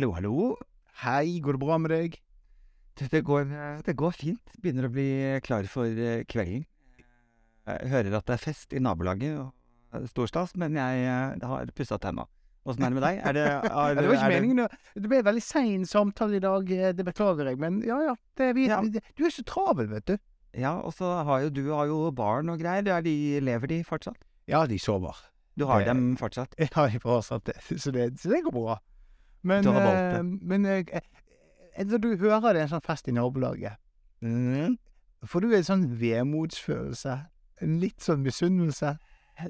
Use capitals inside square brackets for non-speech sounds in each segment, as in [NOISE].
Hallo, hallo. Hei, går det bra med deg? Det, går, eh, det går fint. Begynner å bli klar for eh, kvelden. Jeg hører at det er fest i nabolaget, stor stas, men jeg eh, har pussa tenna. Åssen er det med deg? Er det, [LAUGHS] er, det var ikke meningen. Det... Det ble en veldig sein samtale i dag, eh, det beklager jeg. Men ja, ja. Det, vi, Ja. Du er så travel, vet du. Ja, og så har jo du har jo barn og greier. Er de, lever de fortsatt? Ja, de sover. Du har dem fortsatt? [LAUGHS] Ja, jeg fortsatt. Så det, så det går bra. Men, valgt det. eh, men jeg, jeg, når du hører det er en sånn fest i nabolaget, Mm. får du en sånn vemodsfølelse? En litt sånn misunnelse?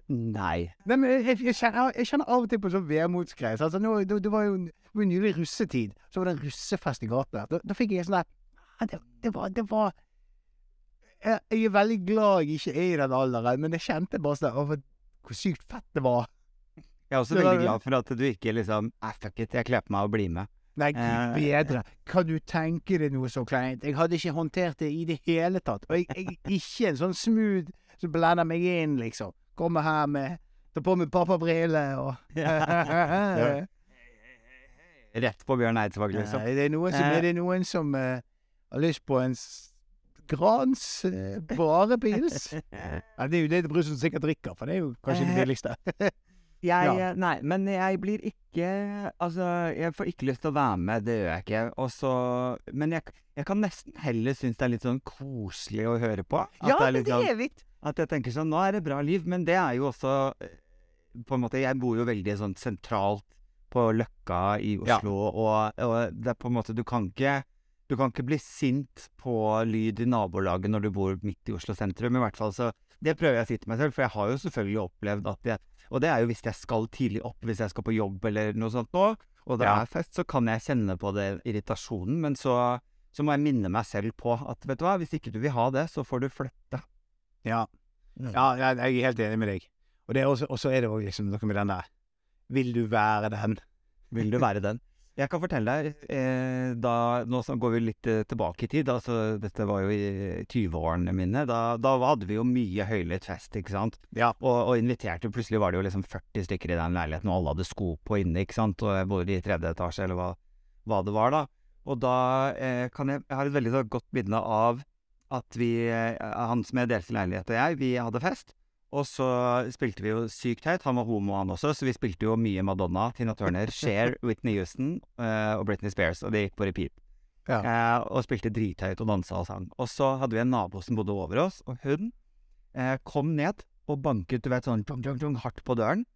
Nei. Nei, men jeg, jeg, kjenner, jeg kjenner av og til på sånn vemodsgreier. Altså, nå, det, det var jo det var nylig russetid. Så var det en russefest i gaten. Da, da fikk jeg sånn der det, det var, det var jeg, jeg er veldig glad jeg ikke er i den alderen, men jeg kjente bare sånn hvor sykt fett det var. Jeg er også Det veldig glad for at du ikke liksom ah, fuck it, jeg kler på meg og blir med. Nei, gud Eh, bedre. Kan du tenke deg noe så kleint? Jeg hadde ikke håndtert det i det hele tatt. Og jeg, jeg ikke en sånn smooth som blander meg inn, liksom. Kommer her med Tar på meg pappabriller og [LAUGHS] Ja. Rett på Bjørn Eidsvåg, liksom. Nei, det er noen som, Eh. er det noen som uh, har lyst på en Grans uh, barepils? [LAUGHS] Ja, det er jo det Brusen sikkert drikker, for det er jo kanskje det [LAUGHS] billigste. Jeg, Ja. Nei, men jeg blir ikke Altså, jeg får ikke lyst til å være med, det gjør jeg ikke. Og så Men jeg, jeg kan nesten heller synes det er litt sånn koselig å høre på. Ja, det er litt det sånn, er litt At jeg tenker sånn Nå er det bra liv, men det er jo også eh, På en måte Jeg bor jo veldig sånn sentralt på Løkka i Ja. Oslo, og, og det er på en måte Du kan ikke du kan ikke bli sint på lyd i nabolaget når du bor midt i Oslo sentrum. I hvert fall så Det prøver jeg å si til meg selv, for jeg har jo selvfølgelig opplevd at jeg Og det er jo hvis jeg skal tidlig opp, hvis jeg skal på jobb eller noe sånt nå, og det Ja. er fest, så kan jeg kjenne på det irritasjonen, men så så må jeg minne meg selv på at vet du hva, hvis ikke du vil ha det, så får du flytte. Ja. ja, jeg er helt enig med deg. Og så er det òg liksom noe med den der Vil du være den? Vil du være den? Jeg kan fortelle deg, eh, da, nå går vi litt eh, tilbake i tid, altså dette var jo i 20-årene mine, da, da hadde vi jo mye høylytt fest, ikke sant? Ja. Og, og inviterte, plutselig var det jo liksom 40 stykker i den leiligheten, og alle hadde sko på inne, ikke sant? Og jeg bodde i tredje etasje, eller hva, hva det var da. Og da eh, kan jeg, jeg har et veldig godt minne av at vi, eh, han som jeg delte leilighet og jeg, vi hadde fest. Og så spilte vi jo sykt høyt. Han var homo, han også, så vi spilte jo mye Madonna, Tina Turner, [LAUGHS] Cher, Whitney Houston uh, og Britney Spears, og det gikk på repeat. Ja. Uh, og spilte drithøyt og dansa og sang. Og så hadde vi en nabo som bodde over oss, og hun uh, kom ned og banket du vet, sånn tjong, tjong, tjong, hardt på døren.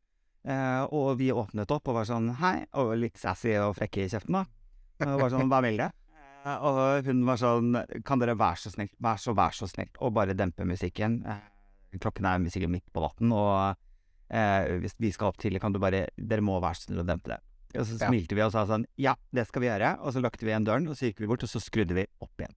Og vi åpnet opp og var sånn hei, og litt sassy og frekke i kjeften, da. Og var sånn hva vil det? Og hun var sånn kan dere være så snill, vær så, vær så snill, og bare dempe musikken. Eh, klokken er sikkert midt på natten, og eh, hvis vi skal opp tidlig, kan du bare Dere må være så snill å dempe det. Og så Ja. smilte vi og sa sånn Ja, det skal vi gjøre. Og så lukket vi igjen døren, og så gikk vi bort, og så skrudde vi opp igjen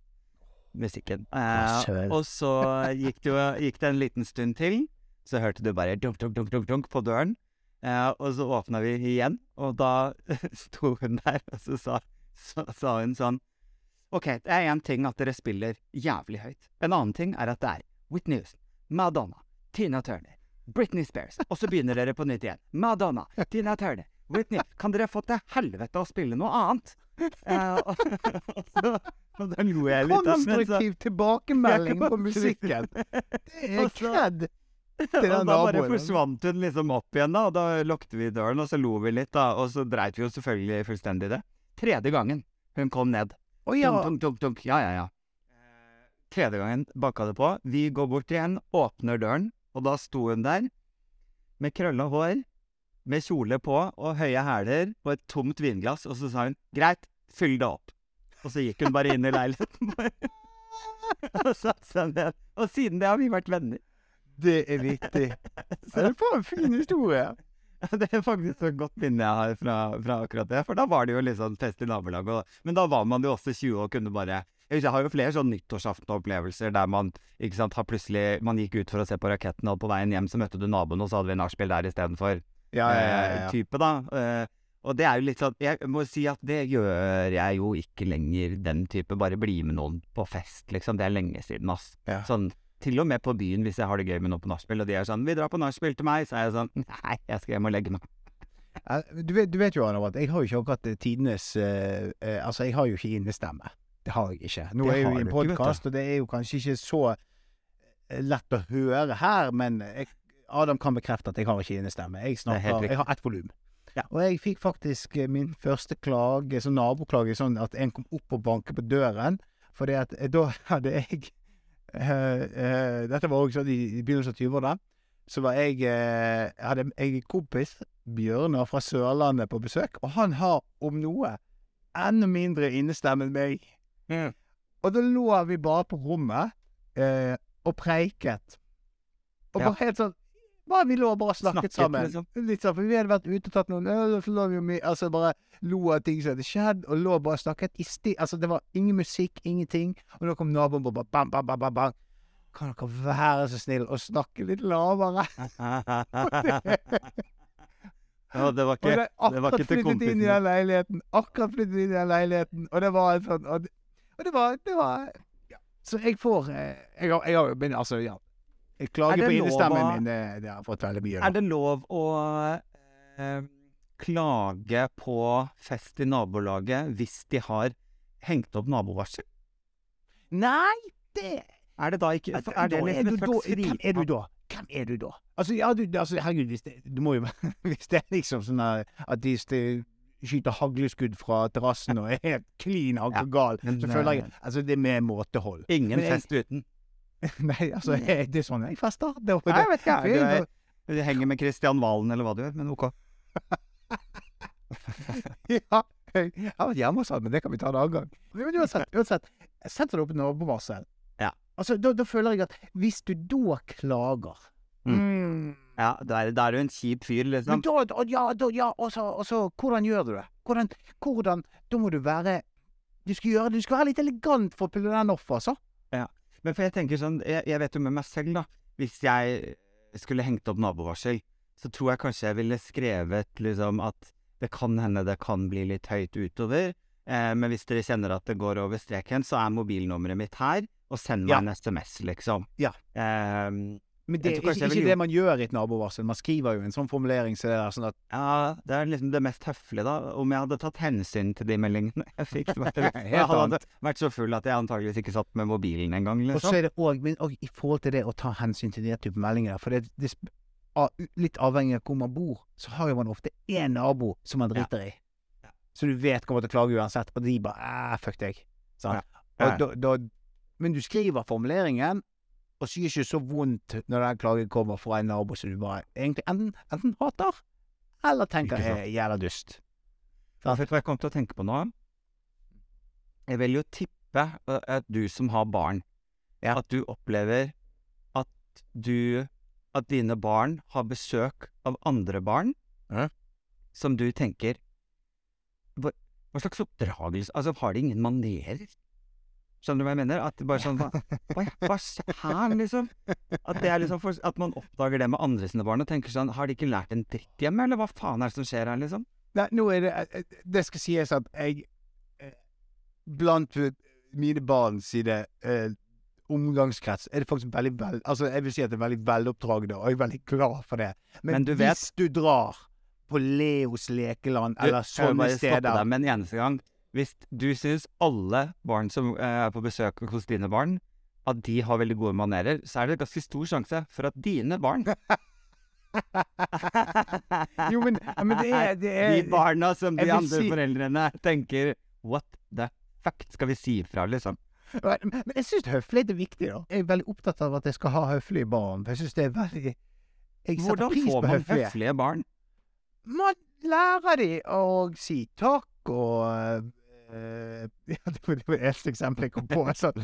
musikken. Eh, og så gikk det, gikk det en liten stund til. Så hørte du bare dunk, dunk, dunk, dunk, dunk på døren. Eh, og så åpna vi igjen, og da [LAUGHS] sto hun der, og så sa, så, sa hun sånn OK, det er én ting at dere spiller jævlig høyt. En annen ting er at det er Whitney Houston, Madonna, Tina Turner, Britney Spears. Og så begynner dere på nytt igjen. Madonna, Tina Turner, Whitney. Kan dere få til helvete å spille noe annet? Uh, og, [LAUGHS] så, og da lo jeg litt. Konstruktiv tilbakemelding på [LAUGHS] musikken. Det er så- [LAUGHS] og da bare forsvant hun liksom opp igjen, da. Og da lukket vi døren, og så lo vi litt, da. Og så dreit vi jo selvfølgelig fullstendig i det. Tredje gangen hun kom ned. Oh, ja. Dunk, dunk, dunk, dunk. Ja, ja, ja. Tredje gangen banka det på. Vi går bort igjen, åpner døren, og da sto hun der med krølla hår, med kjole på og høye hæler og et tomt vinglass, og så sa hun 'greit, fyll det opp'. Og så gikk hun bare inn i leiligheten. [LAUGHS] og satte seg ned. Og siden det har vi vært venner. Det er vittig. Det er for en fin historie. Det er faktisk et godt minne jeg har fra, fra akkurat det. For da var det jo litt sånn fest i nabolaget. Men da var man jo også 20 og kunne bare Jeg jeg har jo flere sånn nyttårsaftenopplevelser der man ikke sant, har plutselig Man gikk ut for å se på raketten, og på veien hjem så møtte du naboen, og så hadde vi nachspiel der istedenfor. Ja, ja, ja, eh, ja. type, da. Eh, og det er jo litt sånn Jeg må si at det gjør jeg jo ikke lenger, den type. Bare bli med noen på fest, liksom. Det er lenge siden, ass. Ja. Sånn til og med på byen hvis jeg har det gøy med noen på nachspiel, og de er sånn 'Vi drar på nachspiel til meg', så er jeg sånn 'Nei, jeg skal hjem og legge meg'. Eh, Du vet, du vet jo, Arne, at jeg har jo ikke akkurat eh, tidenes uh, uh, Altså, jeg har jo ikke innestemme. Det har jeg ikke. Nå Det er jeg jo i en podkast, og det er jo kanskje ikke så eh, lett å høre her, men jeg, Adam kan bekrefte at jeg har ikke innestemme. Jeg, er snakker, jeg har ett volum. Ja. Og jeg fikk faktisk eh, min første klage, sånn naboklage, sånn at en kom opp og banket på døren. Fordi at eh, da [LAUGHS] hadde jeg eh, eh, Dette var også i, i begynnelsen av 20-åra. Så var jeg eh, hadde jeg en kompis, Bjørnar fra Sørlandet, på besøk. Og han har, om noe, enda mindre innestemme enn meg. Og da lå vi bare på rommet eh, og preiket. Og Ja. bare helt sånn bare Vi lå og bare snakket, Snakket, sammen. liksom. Litt sånn, for Vi hadde vært ute og tatt noen øl, og så lå vi og mi- altså bare lo av ting som hadde skjedd, og lå og bare snakket. I sti, altså Det var ingen musikk, ingenting. Og da kom naboen og bare bam, bam, bam, bam, bam. Kan dere være så snill å snakke litt lavere? [LAUGHS] ja, det var Og ikke det det var ikke til inn kompisen. i den leiligheten. Akkurat flyttet inn i den leiligheten. Og det var en sånn Og og det var, det var ja. Så jeg får eh, Jeg har, jeg har men altså, ja. Jeg Er klager på innestemmen å- min. Det, det har fått veldig mye. Er det lov å eh, klage på fest i nabolaget hvis de har hengt opp nabovarsel? Nei, det Er det da ikke Da Er det er liksom du et slags Hvem er du da? Hvem er du da? Altså, ja, du, altså herregud, hvis det, du må jo [LAUGHS] Hvis det er liksom sånn at de skyter hagleskudd fra terrassen og er helt klin Ja, gal, så føler jeg eh, Altså, det er med måtehold. Ingen jeg- fest uten. [LAUGHS] Nei, altså, jeg, det er sånn jeg fester. Det, Nei, jeg vet ikke. det- Du, du henger med Kristian Valen eller hva du gjør, men ok. [LAUGHS] Ja, jeg har vært hos han, men det kan vi ta en annen gang. Men uansett, uansett setter du opp nabovarsel. Ja. Altså, da, da føler jeg at hvis du da klager mm. Ja, da er, da er du en kjip fyr, Men liksom. da, da Ja, da, ja og så, Hvordan gjør du det? Hvordan, hvordan Da må du være Du skal gjøre Du skal være litt elegant for å pulle den off, altså. Ja. Men for jeg tenker sånn, jeg, jeg vet jo med meg selv, da. Hvis jeg skulle hengt opp nabovarsel, så tror jeg kanskje jeg ville skrevet liksom at det kan hende det kan bli litt høyt utover. Eh, men hvis dere kjenner at det går over streken, så er mobilnummeret mitt her, og send meg Ja. en SMS, liksom. Ja. Eh, Men det er ikke, ikke det man gjør i et nabovarsel. Man skriver jo en sånn formulering så det er sånn at ja, det er liksom det mest høflige, da. Om jeg hadde tatt hensyn til de meldingene jeg fikk. Det [LAUGHS] jeg hadde vært så full at jeg antageligvis ikke satt med mobilen engang, Og så liksom. er det òg i forhold til det å ta hensyn til den type meldinger For det, det litt avhengig av hvor man bor, så har jo man ofte én nabo som man driter i. Så du vet kommer til å klage uansett, og de bare æh, fuck deg. Sant? Ja. Og da, da, men du skriver formuleringen, og sier ikke så vondt når den klagen kommer fra en nabo som du bare egentlig enten, enten hater, eller tenker er jævla dust. Ja, vet hva jeg kom til å tenke på nå? Jeg vil jo tippe at du som har barn, Ja. at du opplever at du At dine barn har besøk av andre barn Ja. som du tenker hva slags oppdragelse Altså, har de ingen manerer? Skjønner du hva jeg mener? At bare sånn Hva, hva, skjer, liksom? At det er liksom for, At man oppdager det med andre sine barn og tenker sånn Har de ikke lært en dritt hjemme, eller hva faen er det som skjer her, liksom? Nei, nå er det eh, Det skal sies at jeg eh, Blant eh, mine barn sine eh, omgangskrets er det faktisk veldig vel... Altså, jeg vil si at det er veldig veloppdragne, og jeg er veldig glad for det. Men, Men du vet- hvis du drar på Leos lekeland Du, sånne steder jeg må bare stoppe deg med en eneste gang. Hvis du syns alle barn som eh, er på besøk hos dine barn, at de har veldig gode manerer, så er det ganske stor sjanse for at dine barn [LAUGHS] Jo, men, men det er, det er De barna som de andre si- foreldrene tenker What the fuck skal vi si ifra, liksom? Men jeg syns høflighet er viktig, da. Jeg er veldig opptatt av at jeg skal ha høflige barn. For jeg syns det er veldig Jeg setter Hvordan pris får man høflige barn? Man lærer de å si takk og eh, [LAUGHS] ja, Det var det eneste eksempelet jeg kom på. Så. [LAUGHS]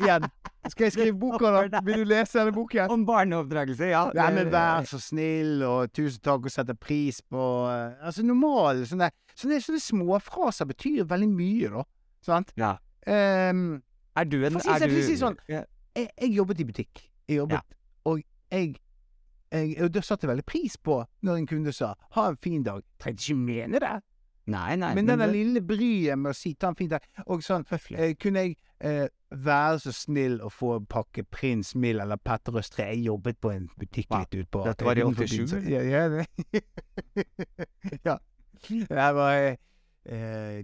Igjen. Skal jeg skrive boka, da? Vil du lese denne boken? Om barneoppdragelse, ja. ja men vær så snill, og tusen takk, og setter pris på eh, Altså normal sånne, sånne, sånne småfraser betyr veldig mye, da. Sant? Ja. Um, Er du en For å si- si sånn, jeg, jeg jobbet i butikk. Jeg jobbet, og jeg, jeg og Da satte jeg veldig pris på når en kunde sa 'ha en fin dag'. Trengte ikke mene det, Nei, nei. men den det- lille bryet med å si 'ta en fin dag' Og sånn eh, Kunne jeg eh, være så snill å få en pakke Prins Mill eller Petter Østre? Jeg jobbet på en butikk Wow. litt utpå Dette var i utenfor 87, byen, så- Ja, ja, det. [LAUGHS] ja. Det var eh, eh,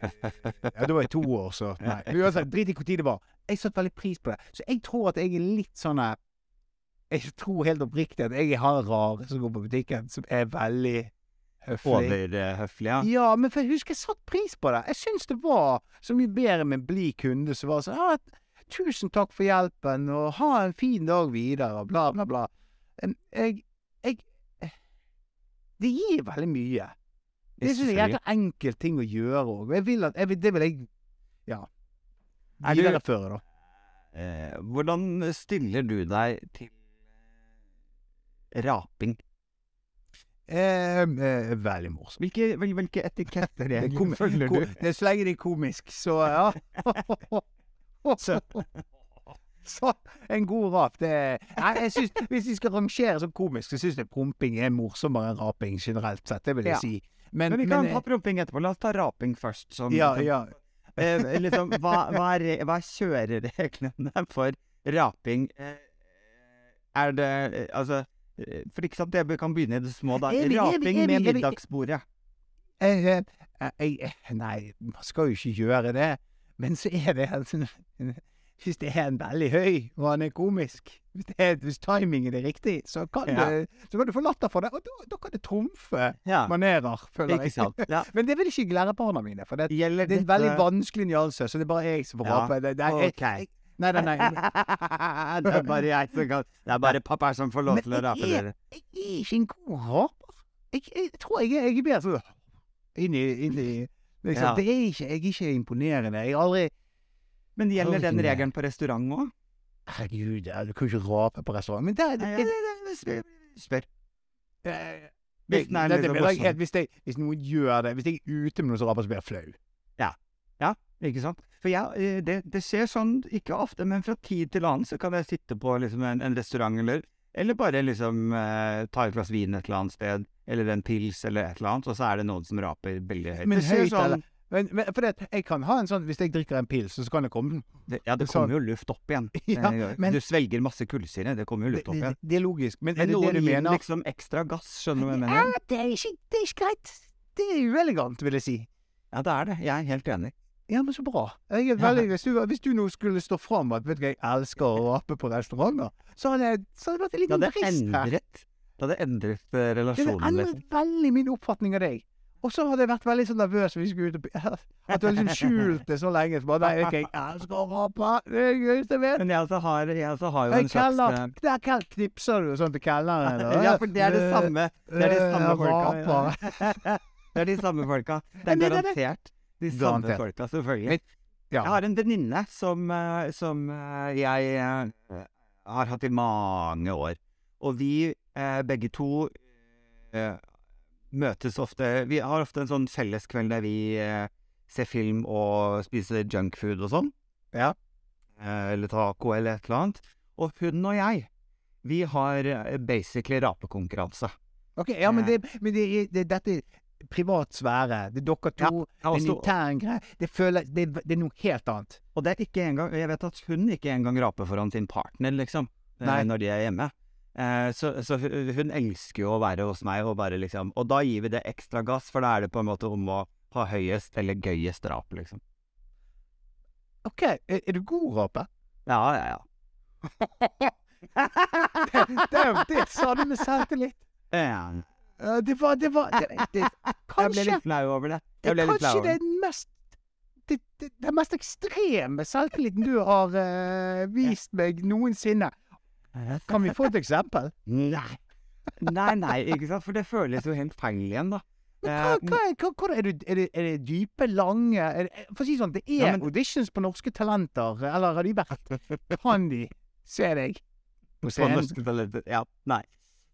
Ja, da var jeg to år, så Nei. Men uansett, drit i hvor tid det var. Jeg satte veldig pris på det. Så jeg tror at jeg er litt sånn eh, Jeg tror helt oppriktig at jeg har en rare som går på butikken, som er veldig høflig. Overhøflig, ja. Ja, men for jeg husker jeg satte pris på det. Jeg syns det var så mye bedre med en blid kunde som var sånn ah, 'Tusen takk for hjelpen, og ha en fin dag videre', og bla, bla, bla. Jeg, jeg Det gir veldig mye. Det syns jeg er en jækla enkel ting å gjøre òg. Jeg vil at jeg Det vil jeg ja, Er videreføre, da. Eh, hvordan stiller du deg til eh, raping? Eh, eh, veldig morsomt. Hvilke, hvil- hvilke etiketter Det er [LAUGHS] kom- følger du? det er Så lenge det er komisk, så ja. [LAUGHS] Så- Så en god rap, det Nei, jeg synes, Hvis vi skal rangere som komisk, så syns jeg promping er morsommere enn raping generelt sett. Det vil jeg Ja. si. Men, Men vi kan men, ta promping etterpå. La oss ta raping først. Sånn, ja, ja. [LAUGHS] Eh, liksom, hva, hva, er, hva er kjørereglene for raping? Eh, Er det eh, Altså eh, For ikke sant, det kan begynne i det små, da. Raping med middagsbordet. Jeg, jeg, jeg, nei, man skal jo ikke gjøre det. Men så er det sånn Hvis det er en veldig høy, og han er komisk Hvis, det er, hvis timingen er riktig, så kan, Ja. det, så kan du få latter for det. Og da, da kan det trumfe Ja, manerer, føler jeg. sant. Ja. [LAUGHS] Men det vil ikke lære barna mine, for det, det er en veldig vanskelig nyanse, så det er bare jeg som får Ja, rape. Det, det er, jeg, ok. jeg, nei, nei, nei. [LAUGHS] det er bare jeg som kan Det er bare pappa som får lov til å rape er- dere. Jeg er ikke en god raper. Jeg, jeg tror jeg, jeg er bedre sånn inni, inni liksom, Ja. Det er ikke, jeg er ikke imponerende. Jeg har aldri Men det gjelder den regelen på restaurant òg? Herregud, ja, du kan jo ikke rape på restaurant. Men det, det, det, Spør. er det- det morsom. helt- hvis, noen gjør det Hvis jeg er ute med noen som raper, så blir jeg flau. Ikke sant? For jeg, eh, det, det skjer sånn, ikke ofte, men fra tid til annen så kan jeg sitte på liksom en, en restaurant eller Eller bare liksom eh, ta et glass vin et eller annet sted, eller en pils eller et eller annet, og så er det noen som raper veldig høyt. Men det høyt, sånn? Men, men for det, jeg kan ha en sånn Hvis jeg drikker en pils, så kan det komme det, Ja, det kommer jo luft opp igjen. [LAUGHS] Ja, men- du svelger masse kullsyre, det kommer jo luft opp det, igjen. det er logisk. Men er det det noen du gir mener? liksom ekstra gass, skjønner du hva jeg Ja, det er ikke, det er ikke greit. Det er uelegant, vil jeg si. Ja, det er det. Jeg er helt enig. Ja, men så bra. Veldig, hvis, du, hvis du nå skulle stå fram at vet du jeg elsker å rape på restauranter, så hadde jeg så hadde det vært en liten brist her. Det hadde endret relasjonen. Det hadde endret veldig min oppfatning av deg. Og så hadde jeg vært veldig sånn nervøs hvis vi skulle ut og At du har liksom skjult det så lenge. Så bare, nei, okay, jeg elsker å rape. Det er det gøyeste jeg vet. Men jeg også har, jeg også har jo en slags eh, Der kel- knipser du sånn til kelneren. Ja, for det er det samme. Det er de Eh, samme folka. [LAUGHS] Det er de samme folka. [LAUGHS] Det er garantert de samme folka, selvfølgelig. Ja. Jeg har en venninne som, eh, som eh, jeg eh, har hatt i mange år. Og vi begge to møtes ofte Vi har ofte en sånn felleskveld der vi ser film og spiser junkfood og sånn. Ja. Eller taco eller et eller annet. Og hun og jeg, vi har basically rapekonkurranse. Ok, ja, men, det, men det, det, dette privat sfære. Det er dere to. Ja, det en intern greie. Det, det, det er noe helt annet. Og det er ikke engang Jeg vet at hun ikke engang raper foran sin partner, liksom, eh, Nei. når de er hjemme. Eh, så så hun, hun elsker jo å være hos meg, og bare liksom Og da gir vi det ekstra gass, for da er det på en måte om å ha høyest eller gøyest rap, liksom. Ok, er, er du god, Rape? Ja, ja, ja. [LAUGHS] det, det, det sa du med selvtillit. Ja. Ja, Det var, det var det, det, Jeg ble Kanskje litt flau [LAUGHS] over det. Det Jeg ble litt kanskje flau det over det. er mest det, det, den mest ekstreme selvtilliten du har uh, vist meg noensinne. [LAUGHS] Kan vi få et eksempel? Nei. Nei, nei, ikke sant? For det føles jo helt feil igjen, da. Men hva, Eh, hva, hva, hva er, det, er, det, er det dype, lange er det, For å si sånn, det er Ja, men- auditions på Norske Talenter, eller har de vært [LAUGHS] Kan de se deg på På norske talenter. Ja. Nei.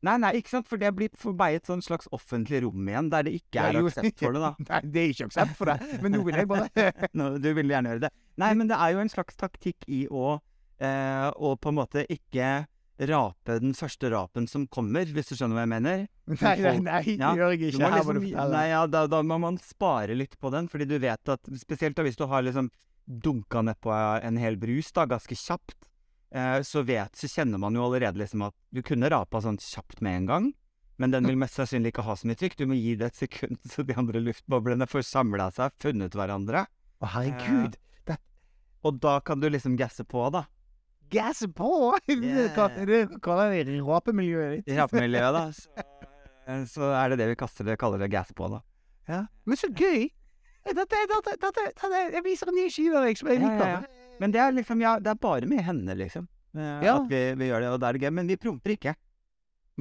Nei, nei, ikke sant? For det blir for meg et sånn slags offentlig rom igjen, der det ikke er jo. aksept for det, da. [LAUGHS] Nei, det er ikke aksept for det, men nå vil jeg bare [LAUGHS] Nå, du vil gjerne gjøre det. Nei, men det er jo en slags taktikk i å, eh, å på en måte ikke rape den første rapen som kommer, hvis du skjønner hva jeg mener. [LAUGHS] Nei, nei, nei, det gjør jeg ikke. må Her må liksom, du fortelle. nei, ja, da, da må man spare litt på den, fordi du vet at Spesielt hvis du har liksom dunka nedpå en hel brus da, ganske kjapt, så vet, så kjenner man jo allerede liksom at du kunne rapa sånn kjapt med en gang, men den vil mest sannsynlig ikke ha så mye trykk. Du må gi det et sekund [LAUGHS] så de andre luftboblene får samla seg, funnet hverandre. Å, herregud. Det Og da kan du liksom gasse på, da. Gasse på! [LAUGHS] Det Yeah. det kaller det rapemiljøet ditt. [LAUGHS] Rapemiljøet, da. Så, eh, så er det det vi kaster det, kaller det gass på, da. Ja. Men så gøy! Dette, dette, dette, dette, jeg viser en ny side av som jeg liker liker. ja, ja. Men det er liksom, ja, det er bare med henne, liksom. eh, Ja. At vi, vi gjør det, og da er det gøy. Men vi promper ikke.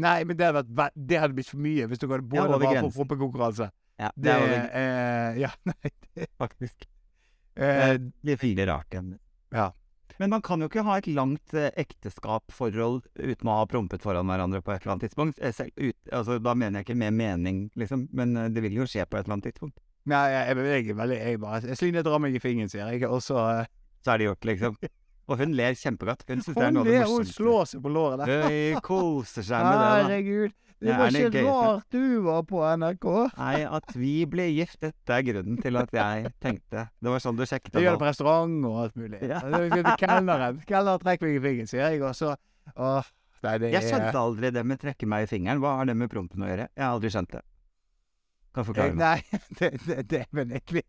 Nei, men det hadde, vært, det hadde blitt for mye hvis du hadde både Ja, vært var på prompekonkurranse. Ja, det, Det er jo eh, Ja, nei faktisk eh, Det blir veldig rart igjen. Ja. Men man kan jo ikke ha et langt eh, ekteskapsforhold uten å ha prompet foran hverandre på et eller annet tidspunkt. Eh, Selv, ut, altså, da mener jeg ikke med mening, liksom, men eh, det vil jo skje på et eller annet tidspunkt. Nei, jeg, jeg jeg, veldig Jeg bare jeg slinder drar meg i fingeren, sier jeg. Så eh, Så er det gjort, liksom. Og hun ler kjempegodt. Hun syns det er noe av det morsomste. hun slår seg på låret der. Hun koser seg med det. Herregud. Det Det var ikke rart du var på NRK. Nei, at vi ble gift, dette er grunnen til at jeg tenkte Det var sånn du sjekket Jeg gjør det det på restaurant og alt mulig. Ja. Det er Kelneren. Trekker meg i fingeren, sier jeg. Og så Åh, nei, det Jeg er skjønte aldri det med trekke meg i fingeren. Hva har det med prompen å gjøre? Jeg har aldri skjønt det. Kan Eh, forklare meg. Nei, [LAUGHS] det, det, det vel egentlig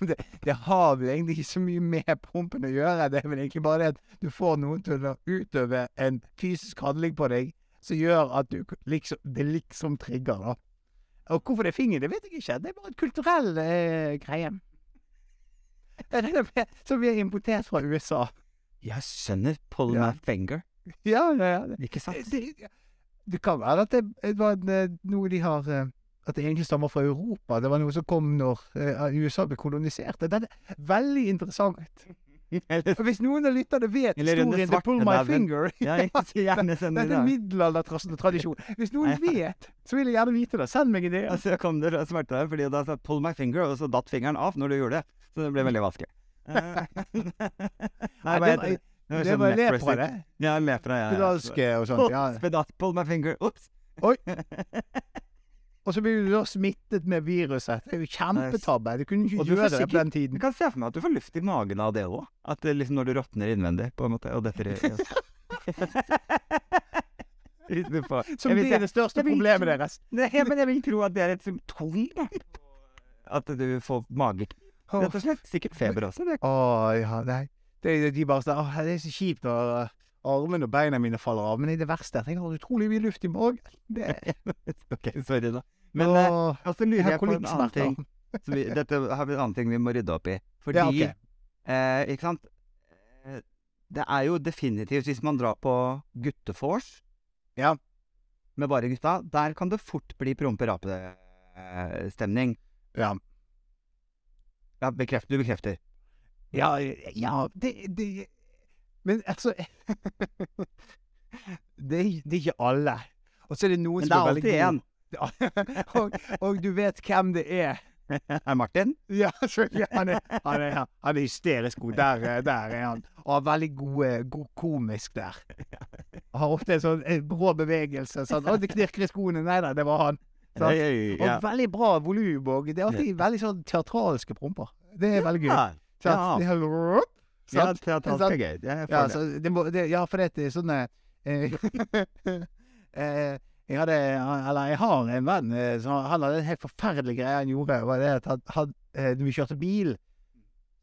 [LAUGHS] det, det har vel egentlig ikke så mye med pumpen å gjøre. Det er vel egentlig bare det at du får noen til å utøve en fysisk handling på deg som gjør at du liksom Det liksom trigger, da. Og hvorfor det er finger, det vet jeg ikke. Det er bare en kulturell eh, greie. [LAUGHS] Det er det Som vi har importert fra USA. Jeg skjønner. Pull Ja. my finger. Ja, ja, ja. Det, Ikke sant? det, det kan være at det, det var eh, noe de har eh, At det egentlig stammer fra Europa. Det var noe som kom når eh, USA ble kolonisert. Det er veldig interessant. [LAUGHS] Eller, Hvis noen av lytterne vet historien til Pull My. Finger ja, [LAUGHS] gjerne send Det det. er en middelaldertradisjon. Hvis noen [LAUGHS] vet, så vil jeg gjerne vite det. Send meg ideer. Altså, så kom det smerte der, fordi da sa 'pull my finger', og så datt fingeren av når du gjorde det. Så det ble veldig vanskelig. Eh, Nei, hva det heter det? Var Det sånn var lepra, det. Ja, lepra, ja. ja. Spedalske og sånt. Ja. Spedalsk, pull my finger. Ops! Og så blir du da smittet med viruset. Det er jo kjempetabbe. Du kunne ikke gjøre det på den den Jeg tiden. kan se for meg at du får luft i magen av det òg. At det liksom når du råtner innvendig, på en måte, og dette [LAUGHS] er Som blir det det største vil problemet deres. Nei, men jeg vil tro at det er et symptom da, at du får mage... Rett og slett. Sikkert feber også. Det. Å ja, nei. Det, de bare sånn 'Å, det er så kjipt når armene og beina mine faller av. Men det er det verste. Jeg har utrolig mye luft i magen. Det, [LAUGHS] ok, sorry, da. Men eh, Åh, og så jeg lurer jeg på en annen ting. [LAUGHS] Vi, dette har vi en annen ting vi må rydde opp i. Fordi Ja, okay. eh, Ikke sant? Eh, Det er jo definitivt Hvis man drar på guttefors Ja. med bare gutta, der kan det fort bli prompe-rape-stemning. Ja. Ja, bekreft, du bekrefter. Ja, ja det, det Men altså [LAUGHS] det, er, det er ikke alle. Og så er det noen Men det som er er veldig alltid én. [LAUGHS] og, og du vet hvem det er. Er [LAUGHS] Martin? Ja. Han er, han er, han er hysterisk god. Der, eh, der er han. Og har veldig god, god komisk der. Har ofte en sånn eh, brå bevegelse. Sånn. 'Å, det knirker i skoene.' Nei da, det var han. Sånn. Og veldig bra volum. Og det er alltid veldig sånn teatralske promper. Det er veldig gøy. Sånn? Ja. Det er er gøy. Jeg Ja, det. så det må, det, ja, for det er sånn Jeg hadde Eller jeg har en venn eh, som Han hadde en helt forferdelig greie han gjorde. Var det at han, han, eh, når vi kjørte bil,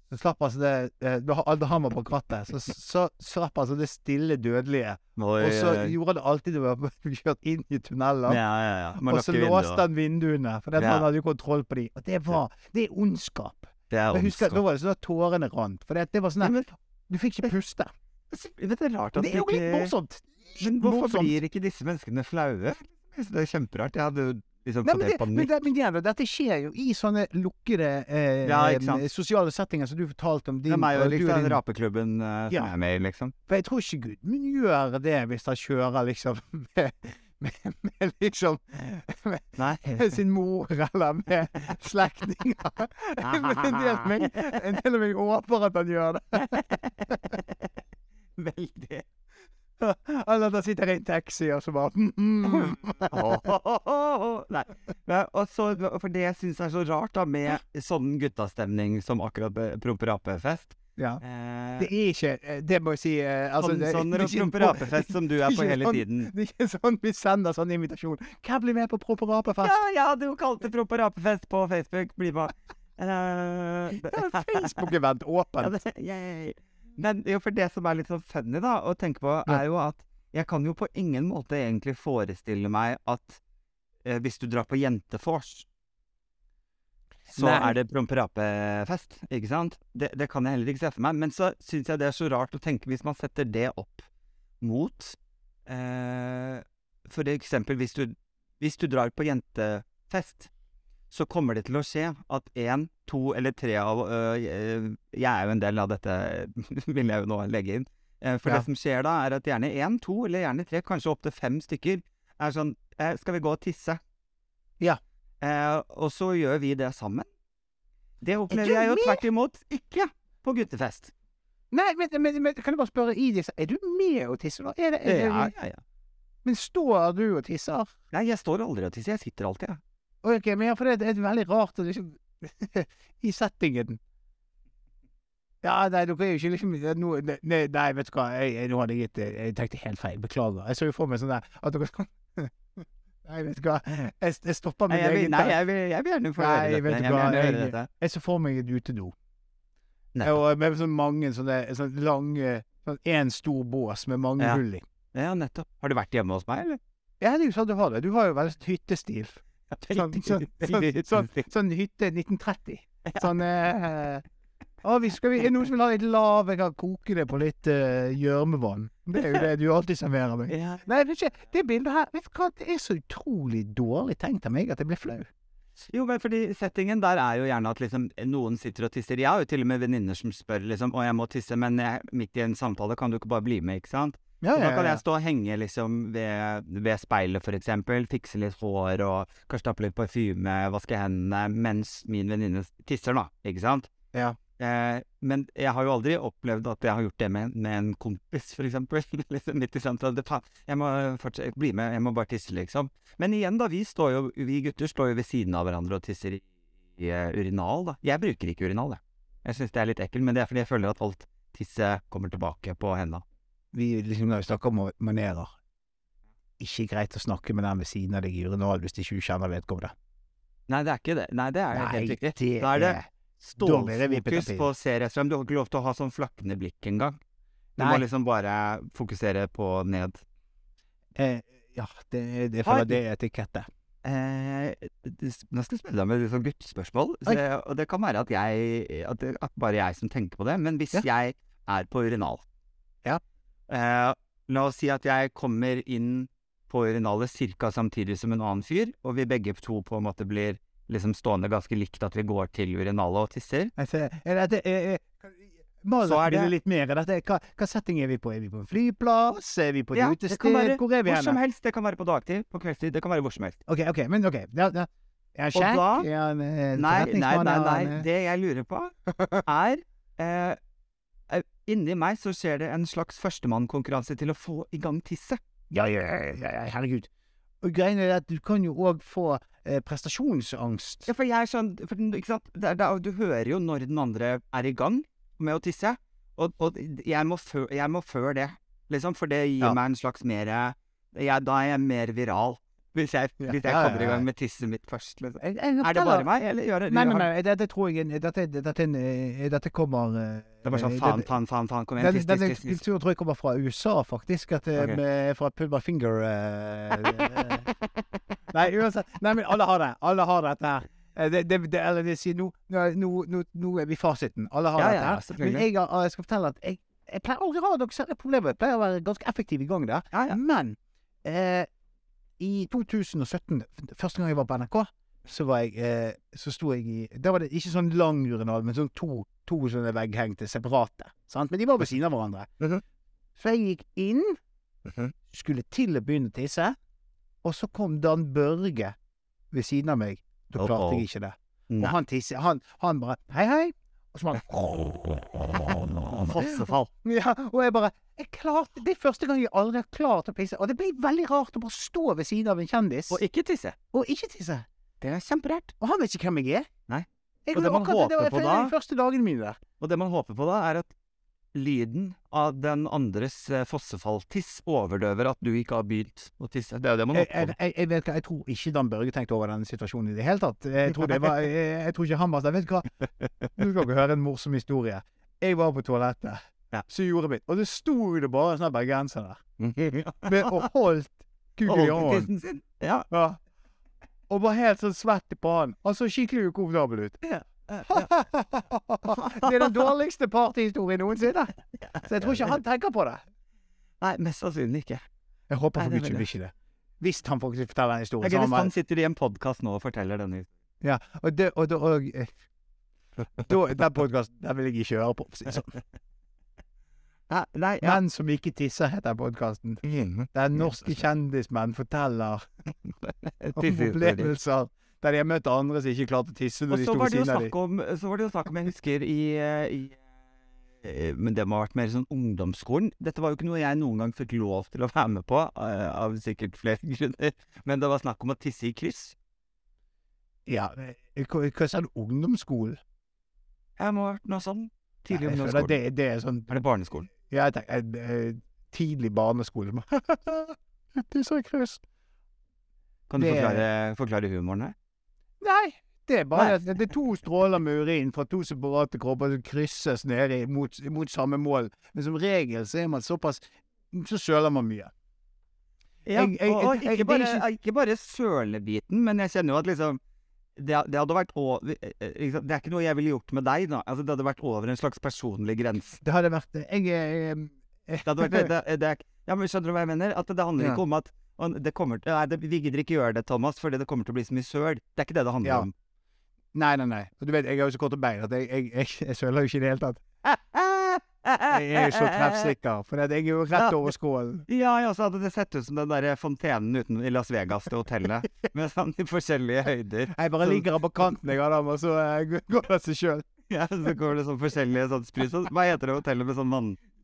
så slapp altså det eh, Da han var bak rattet, så, så slapp altså det stille dødelige. Og så gjorde han det alltid når vi [LAUGHS] kjørte inn i tunneler. Ja, ja, ja. Og så låste han vinduene, for han hadde jo kontroll på dem. Og det var Det er ondskap. Det er husker, Da var det sånn at tårene rant. For det, det var sånn at men Du fikk ikke puste. Det, det er rart at Det er jo litt morsomt. Men hvorfor Morsomt. blir ikke disse menneskene flaue? Det er kjemperart. Jeg hadde jo liksom Nei, men, det, men, det, men det, dette skjer jo i sånne lukkede eh, Ja, sosiale settinger som du fortalte om. Det er meg og liksom din- rapeklubben eh, som Ja. er med i, liksom. For jeg tror ikke Gudmund gjør det hvis han kjører liksom [LAUGHS] med, med, liksom med, Nei. med sin mor eller med slektninger. Men [LAUGHS] en del meg, en del av meg håper at han gjør det. [LAUGHS] Veldig. Eller at han sitter i en taxi og så bare mm, [LAUGHS] Nei. Ja, og så, for det jeg syns er så rart da, med sånn guttastemning som akkurat eh, promperapefest Ja. eh, Det er ikke eh, Det må jeg si eh, altså, Sånn, det- sånn [LAUGHS] er ikke- promperapefest som du er på hele sånn- tiden. Det er ikke sånn vi sender sånn invitasjon. Hvem blir med på promperapefest? Ja, jeg hadde jo kalt det promperapefest på Facebook. Bli med. Eh, [LAUGHS] [LAUGHS] Facebook-event Ja, åpent. det, yay. Men jo, for det som er litt sånn funny da, å tenke på, er jo at jeg kan jo på ingen måte egentlig forestille meg at eh, hvis du drar på jentefors, så Nei. er det promperapefest, ikke sant? Det, det kan jeg heller ikke se for meg. Men så syns jeg det er så rart å tenke hvis man setter det opp mot eh, For eksempel hvis du, hvis du drar på jentefest, så kommer det til å skje at én, to eller tre av øh, jeg- er jo en del av dette, [LAUGHS] vil jeg jo nå legge inn. Eh, For Ja. det som skjer da, er at gjerne én, to eller gjerne tre, kanskje opptil fem stykker, er sånn Skal vi gå og tisse? Ja. Eh, og så gjør vi det sammen. Det opplever jeg jo tvert imot ikke på guttefest. Nei, men, men, men kan jeg bare spørre i disse Er du med og tisser, da? Er det, er det, Ja, ja, ja. Men står du og tisser? Nei, jeg står aldri og tisser, jeg sitter alltid, jeg. Ok, men for det er veldig rart å liksom [LAUGHS] I settingen. Ja, nei, dere er jo ikke liksom nå, nei, nei, vet du hva, jeg, jeg, nå hadde jeg gitt Jeg tenkte helt feil. Beklager. Jeg så jo for meg sånn der at dere skal [LAUGHS] Nei, vet du hva, jeg, jeg stopper min jeg egen nei, jeg vil, jeg vil gjerne få høre dette. vet du Jeg hva, gjerne høre jeg- Jeg så for meg et utedo. Og med sånn mange sånne, sånne lange Sånn én stor bås med mange Ja. hull i. Ja, nettopp. Har du vært hjemme hos meg, eller? Ja, det er jo sånn du har det. Du har jo veldig sånn hyttestil. [LAUGHS] Sånn, sånn, sånn, sånn, [LAUGHS] sånn hytte 1930. Sånn eh, å, vi skal vi, Er det noen som vil ha litt lav? Jeg kan koke det på litt gjørmevann. Uh, det er jo det du alltid serverer meg. Ja. Nei, vet ikke, det bildet her Vet du hva, det er så utrolig dårlig tenkt av meg at jeg blir flau. Jo, men fordi settingen der er jo gjerne at liksom noen sitter og tisser. Jeg har jo til og med venninner som spør liksom 'Å, jeg må tisse', men jeg, midt i en samtale kan du ikke bare bli med, ikke sant? Ja, ja, ja, da kan jeg stå og henge liksom ved, ved speilet, eksempel. Fikse litt hår og kanskje tappe litt parfyme, vaske hendene, mens min venninne tisser, da. Ikke sant? Ja. Eh, men jeg har jo aldri opplevd at jeg har gjort det med, med en kompis, for eksempel. [LAUGHS] liksom midt i sentrum. Jeg må fortsette, bli med, jeg må bare tisse, liksom. Men igjen, da. Vi står jo, vi gutter står jo ved siden av hverandre og tisser i, i eh, urinal, da. Jeg bruker ikke urinal, jeg. Jeg syns det er litt ekkelt, men det er fordi jeg føler at alt tisset kommer tilbake på henda. Vi liksom når vi snakker om manerer Ikke greit å snakke med den ved siden av deg i urinal hvis ikke du kjenner vedkommende. Nei, det er ikke det. Nei, det er Nei, helt riktig. det er det stålfokus på seriestrøm. Du har ikke lov til å ha sånn flakkende blikk engang. Du Nei. må liksom bare fokusere på ned. eh, Ja, det, det føler det er etikette. Eh, nå skal jeg spørre deg med et sånn guttespørsmål. Så, og det kan være at jeg at det er bare jeg som tenker på det. Men hvis Ja. jeg er på urinal Ja. eh, La oss si at jeg kommer inn på urinalet ca. samtidig som en annen fyr, og vi begge to på en måte blir liksom stående ganske likt at vi går til urinalet og tisser. Jeg er dette, er, er, Bare Så er det litt mer. Dette, hva, hva setting er vi på? Er vi på en flyplass? Er vi på et Ja, utested? Hvor er vi hvor som helst. Det kan være på dagtid, på kveldstid, det kan være hvor som helst. OK, ok, men OK. Ja, ja. Er kjekk? Og da- ja, eh, Nei, nei, nei, nei. eh, Det jeg lurer på, [LAUGHS] er eh, eh, Inni meg så skjer det en slags førstemannkonkurranse til å få i gang tisset. Ja, ja, ja, ja, herregud. Og greiene er at du kan jo òg få eh, prestasjonsangst. Ja, for jeg er sånn for, Ikke sant? Det er, det er, du hører jo når den andre er i gang med å tisse, og, og jeg, må før, jeg må før det, liksom, for det gir Ja. meg en slags mer jeg, Da er jeg mer viral. Hvis jeg, hvis jeg kommer i gang med tisset mitt først. Liksom. Jeg, jeg Er det bare meg, eller gjør det Nei, nei, nei, dette tror jeg Dette, dette, eh, dette kommer eh, Det er bare sånn eh, faen, faen, faen, faen, kom igjen, Denne, tiss, tiss, denne tiss. tiss. kulturen tror jeg kommer fra USA, faktisk. At, okay. Ok. med, fra My Finger eh, eh. Nei, uansett. Nei, men alle har det. Alle har dette her. Eh, Det, det, det, eller det sier nå, nå, er vi fasiten. Alle har Ja, dette her. Men jeg, jeg skal fortelle at jeg, jeg pleier aldri å ha noe særlig problemer. Jeg pleier å være ganske effektiv i gang der. Ja, ja. Men eh, i 2017, første gang jeg var på NRK, så var jeg eh, Så sto jeg i Da var det ikke sånn lang urinal, men sånn to, to sånne vegghengte separate. Sant? Men de var ved siden av hverandre. Mhm. Så jeg gikk inn, Mhm. skulle til å begynne å tisse, og så kom Dan Børge ved siden av meg. Da klarte jeg ikke det. Og han tisser. Han, han bare Hei, hei. Og så bare [LAUGHS] Fossefall. ja, og jeg bare jeg klarte, Det er første gang jeg aldri har klart å pisse. Og det ble veldig rart å bare stå ved siden av en kjendis Og ikke tisse. og ikke tisse. Det er kjemperart. Og han vet ikke hvem jeg er. Nei. Jeg, Og det man akkurat det var håper på de da- første dagene mine der. Og det man håper på da, er at lyden av den andres eh, fossefalltiss overdøver at du ikke har begynt å tisse. Det er jo det man håper på. jeg, jeg vet hva, jeg tror ikke Dan Børge tenkte over denne situasjonen i det hele tatt. Jeg tror, det var, [LAUGHS] jeg, jeg tror ikke han var sånn Vet du hva, nå skal dere høre en morsom historie. Jeg var på toalettet, Ja. så gjorde mitt, og det sto det bare en sånn bergenser der. [LAUGHS] Ja. Med, og holdt kuken i hånden. Ja. Ja. Og var helt sånn svett på han. Han så skikkelig ukomfortabel ut. Ja. Det er den dårligste partyhistorien noensinne. Så jeg tror ikke han tenker på det. Nei, mest sannsynlig ikke. Jeg håper Nei, for det er guds skyld vel ikke det. Hvis han faktisk forteller en historie. Er så gøy han hvis han sitter i en podkast nå og forteller denne historien. Ja, og det, og, det, og eh, da, Den podkasten den vil jeg ikke høre på. for å si det Sånn. Nei, nei ja. Menn som ikke tisser, heter podkasten. Mm. Der norske kjendismenn forteller [LAUGHS] om Tissehistorier. opplevelser der jeg møtte andre som ikke klarte å tisse når de så sto var ved siden av dem. Så var det jo snakk om, jeg husker i, i eh, Men det må ha vært mer sånn ungdomsskolen. Dette var jo ikke noe jeg noen gang fikk lov til å være med på, eh, av sikkert flere [LAUGHS] grunner. Men det var snakk om å tisse i kryss. Ja, hva, sa du? Ungdomsskolen? Jeg må ha vært noe sånn. Tidlig Nei, jeg ungdomsskole. Det, det er sånn Er det barneskolen? Ja, jeg tenker eh, tidlig barneskole. [LAUGHS] Tisser i kryss. Kan du Det- forklare, forklare humoren her? Nei, det er bare det er to stråler med urin fra to separate kropper som krysses nede mot, mot samme mål. Men som regel så er man såpass Så søler man mye. Ja, Jeg- jeg- og, og ikke, bare, ikke bare sølebiten, men jeg kjenner jo at liksom det, det hadde vært over, liksom, Det er ikke noe jeg ville gjort med deg, da. Altså, det hadde vært over en slags personlig grense. Det hadde vært Jeg er Det hadde vært det, [LAUGHS] det, det Ja, men Skjønner du hva jeg mener? At det handler Ja. ikke om at og det kommer til, Nei, det, vi gidder ikke gjøre det, Thomas, fordi det kommer til å bli så mye søl. Det er ikke det det handler Ja. om. Nei, nei, nei. Og du vet, jeg har jo så korte bein at jeg, jeg, jeg, jeg søler jo ikke i det hele tatt. Jeg er jo så treffsikker, for jeg er jo rett over skålen. Ja, ja, så hadde det sett ut som den der fontenen uten i Las Vegas til hotellet. [LAUGHS] Med sånn i forskjellige høyder. Jeg bare ligger her på kanten, jeg, Adam, og så eh, går det seg sjøl. Ja, så går det sånn forskjellige sånn sprut. Hva heter det hotellet med sånn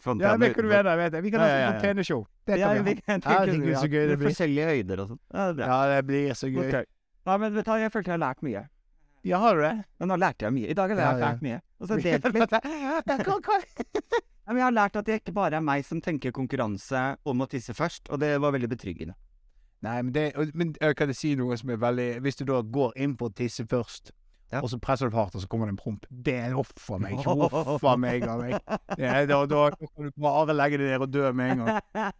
Ja, det kunne hva du vet jeg. Vi kan ha ja, ja, ja. fonteneshow. Det kan vi vi ha. kan tenke så gøy det blir. Forskjellige høyder og sånn. Ja, det. Ja, det blir så gøy. Okay. Nei, men vet du jeg følte jeg har lært mye. Ja, har du det? Men nå lærte jeg mye. I dag har jeg Ja, ja. lært mye. Og så delt litt. [LAUGHS] [LAUGHS] Jeg har lært at det ikke bare er meg som tenker konkurranse om å tisse først, og det var veldig betryggende. Nei, men, det, men jeg kan si noe som er veldig Hvis du da går inn på å tisse først, Ja. og så presser du hardt, og så kommer det en promp Det er huff a meg. Huff [LAUGHS] a meg er, da, da kan du bare legge deg der og dø med en gang.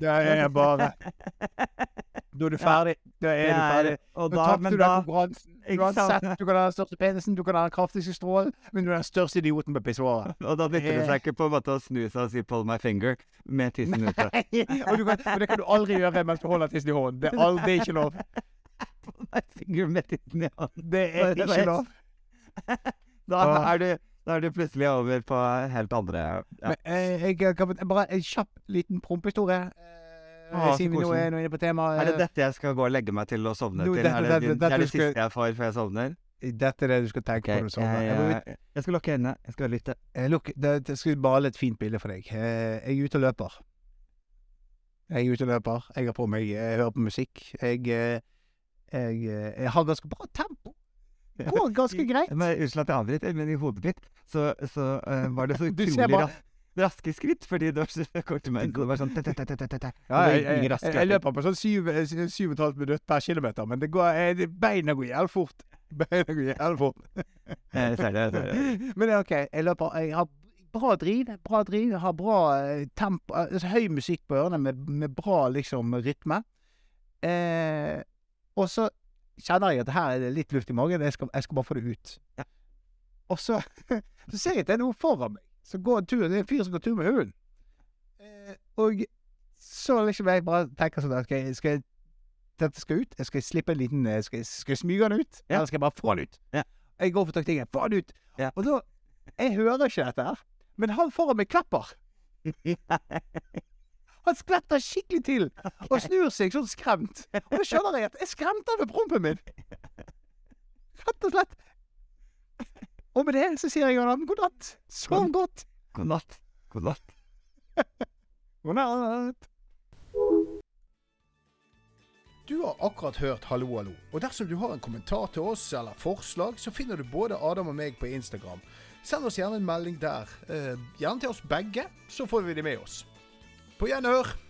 Det er jeg bare Da er du ferdig. Da er du ferdig. og da, tapte du den konkurransen. Uansett, du kan ha den største penisen, du kan ha den kraftigste strålen, men du er den største idioten på pissoaret. [LAUGHS] Og da nytter det seg ikke på en måte å snu seg og si 'pull my finger' med tissen ute. og, kan, og det kan du aldri gjøre mens du holder tissen i hånden. Det er, aldri, det er ikke lov. Pull my fingeren med tissen i hånden. Det er Det ikke lov. [LAUGHS] Da er du Da er du plutselig over på helt andre ja. Men, jeg, jeg kan bare en kjapp liten prompehistorie. Eh, Å, siden vi nå er inne på temaet. Er det dette jeg skal gå og legge meg til og sovne no, til? dette- er det, dette- dette det er det siste jeg får før jeg sovner? Dette er det du skal tenke okay, på når du sovner. jeg, Jeg, jeg, jeg skal lukke øynene. Jeg skal lytte. Eh, Lukk, det, det skal male et fint bilde for deg. Eh, Jeg er ute og løper. Jeg er ute og løper. Jeg har på meg Jeg hører på musikk. Jeg, eh, jeg, eh, jeg har ganske bra tempo. Går ganske greit. Men Unnskyld at jeg avbryter, men i hodet mitt så, så uh, var det så [LAUGHS] utrolig bare- ras raske skritt, fordi det var så [LAUGHS] kort meg. Det var sånn tete-tete-tete. Ja, jeg, jeg, jeg, jeg løp. løper på sånn syv, eh, syv og et halvt minutt per kilometer, men det går, jeg, det- beina går jævlig fort. [LAUGHS] Beina går jævlig fort. Jeg ser det. Jeg ser det. Men OK. Jeg løper Jeg har bra driv. Bra driv. Jeg har bra tempo altså, Høy musikk på ørene med, med bra liksom rytme. Eh, og så kjenner jeg at her er det litt luft i magen. Jeg skal, jeg skal bare få det ut. Ja. Og så, [LAUGHS] så ser jeg at det er noe foran meg Så går en tur. Det er en fyr som går tur med hunden. Eh, og så liksom jeg bare tenker sånn at ok, skal jeg, dette skal ut. Jeg skal slippe en liten eh, Skal jeg, skal jeg smyge den ut? Ja. Eller skal jeg bare få den ut? Ja. Jeg går for taktikken. Få den ut! Ja. Og da Jeg hører ikke dette her, men han foran meg klapper. [LAUGHS] Han skvetter skikkelig til og snur seg sånn skremt. Og da skjønner jeg at jeg skremte han med prompen min. Rett og slett. Og med det så sier jeg han ham god natt. Sov godt. God natt. God natt. [LAUGHS] God natt. Du har akkurat hørt Hallo, hallo. Og dersom du har en kommentar til oss eller forslag, så finner du både Adam og meg på Instagram. Send oss gjerne en melding der. Eh, gjerne til oss begge, så får vi det med oss. På gjenhør.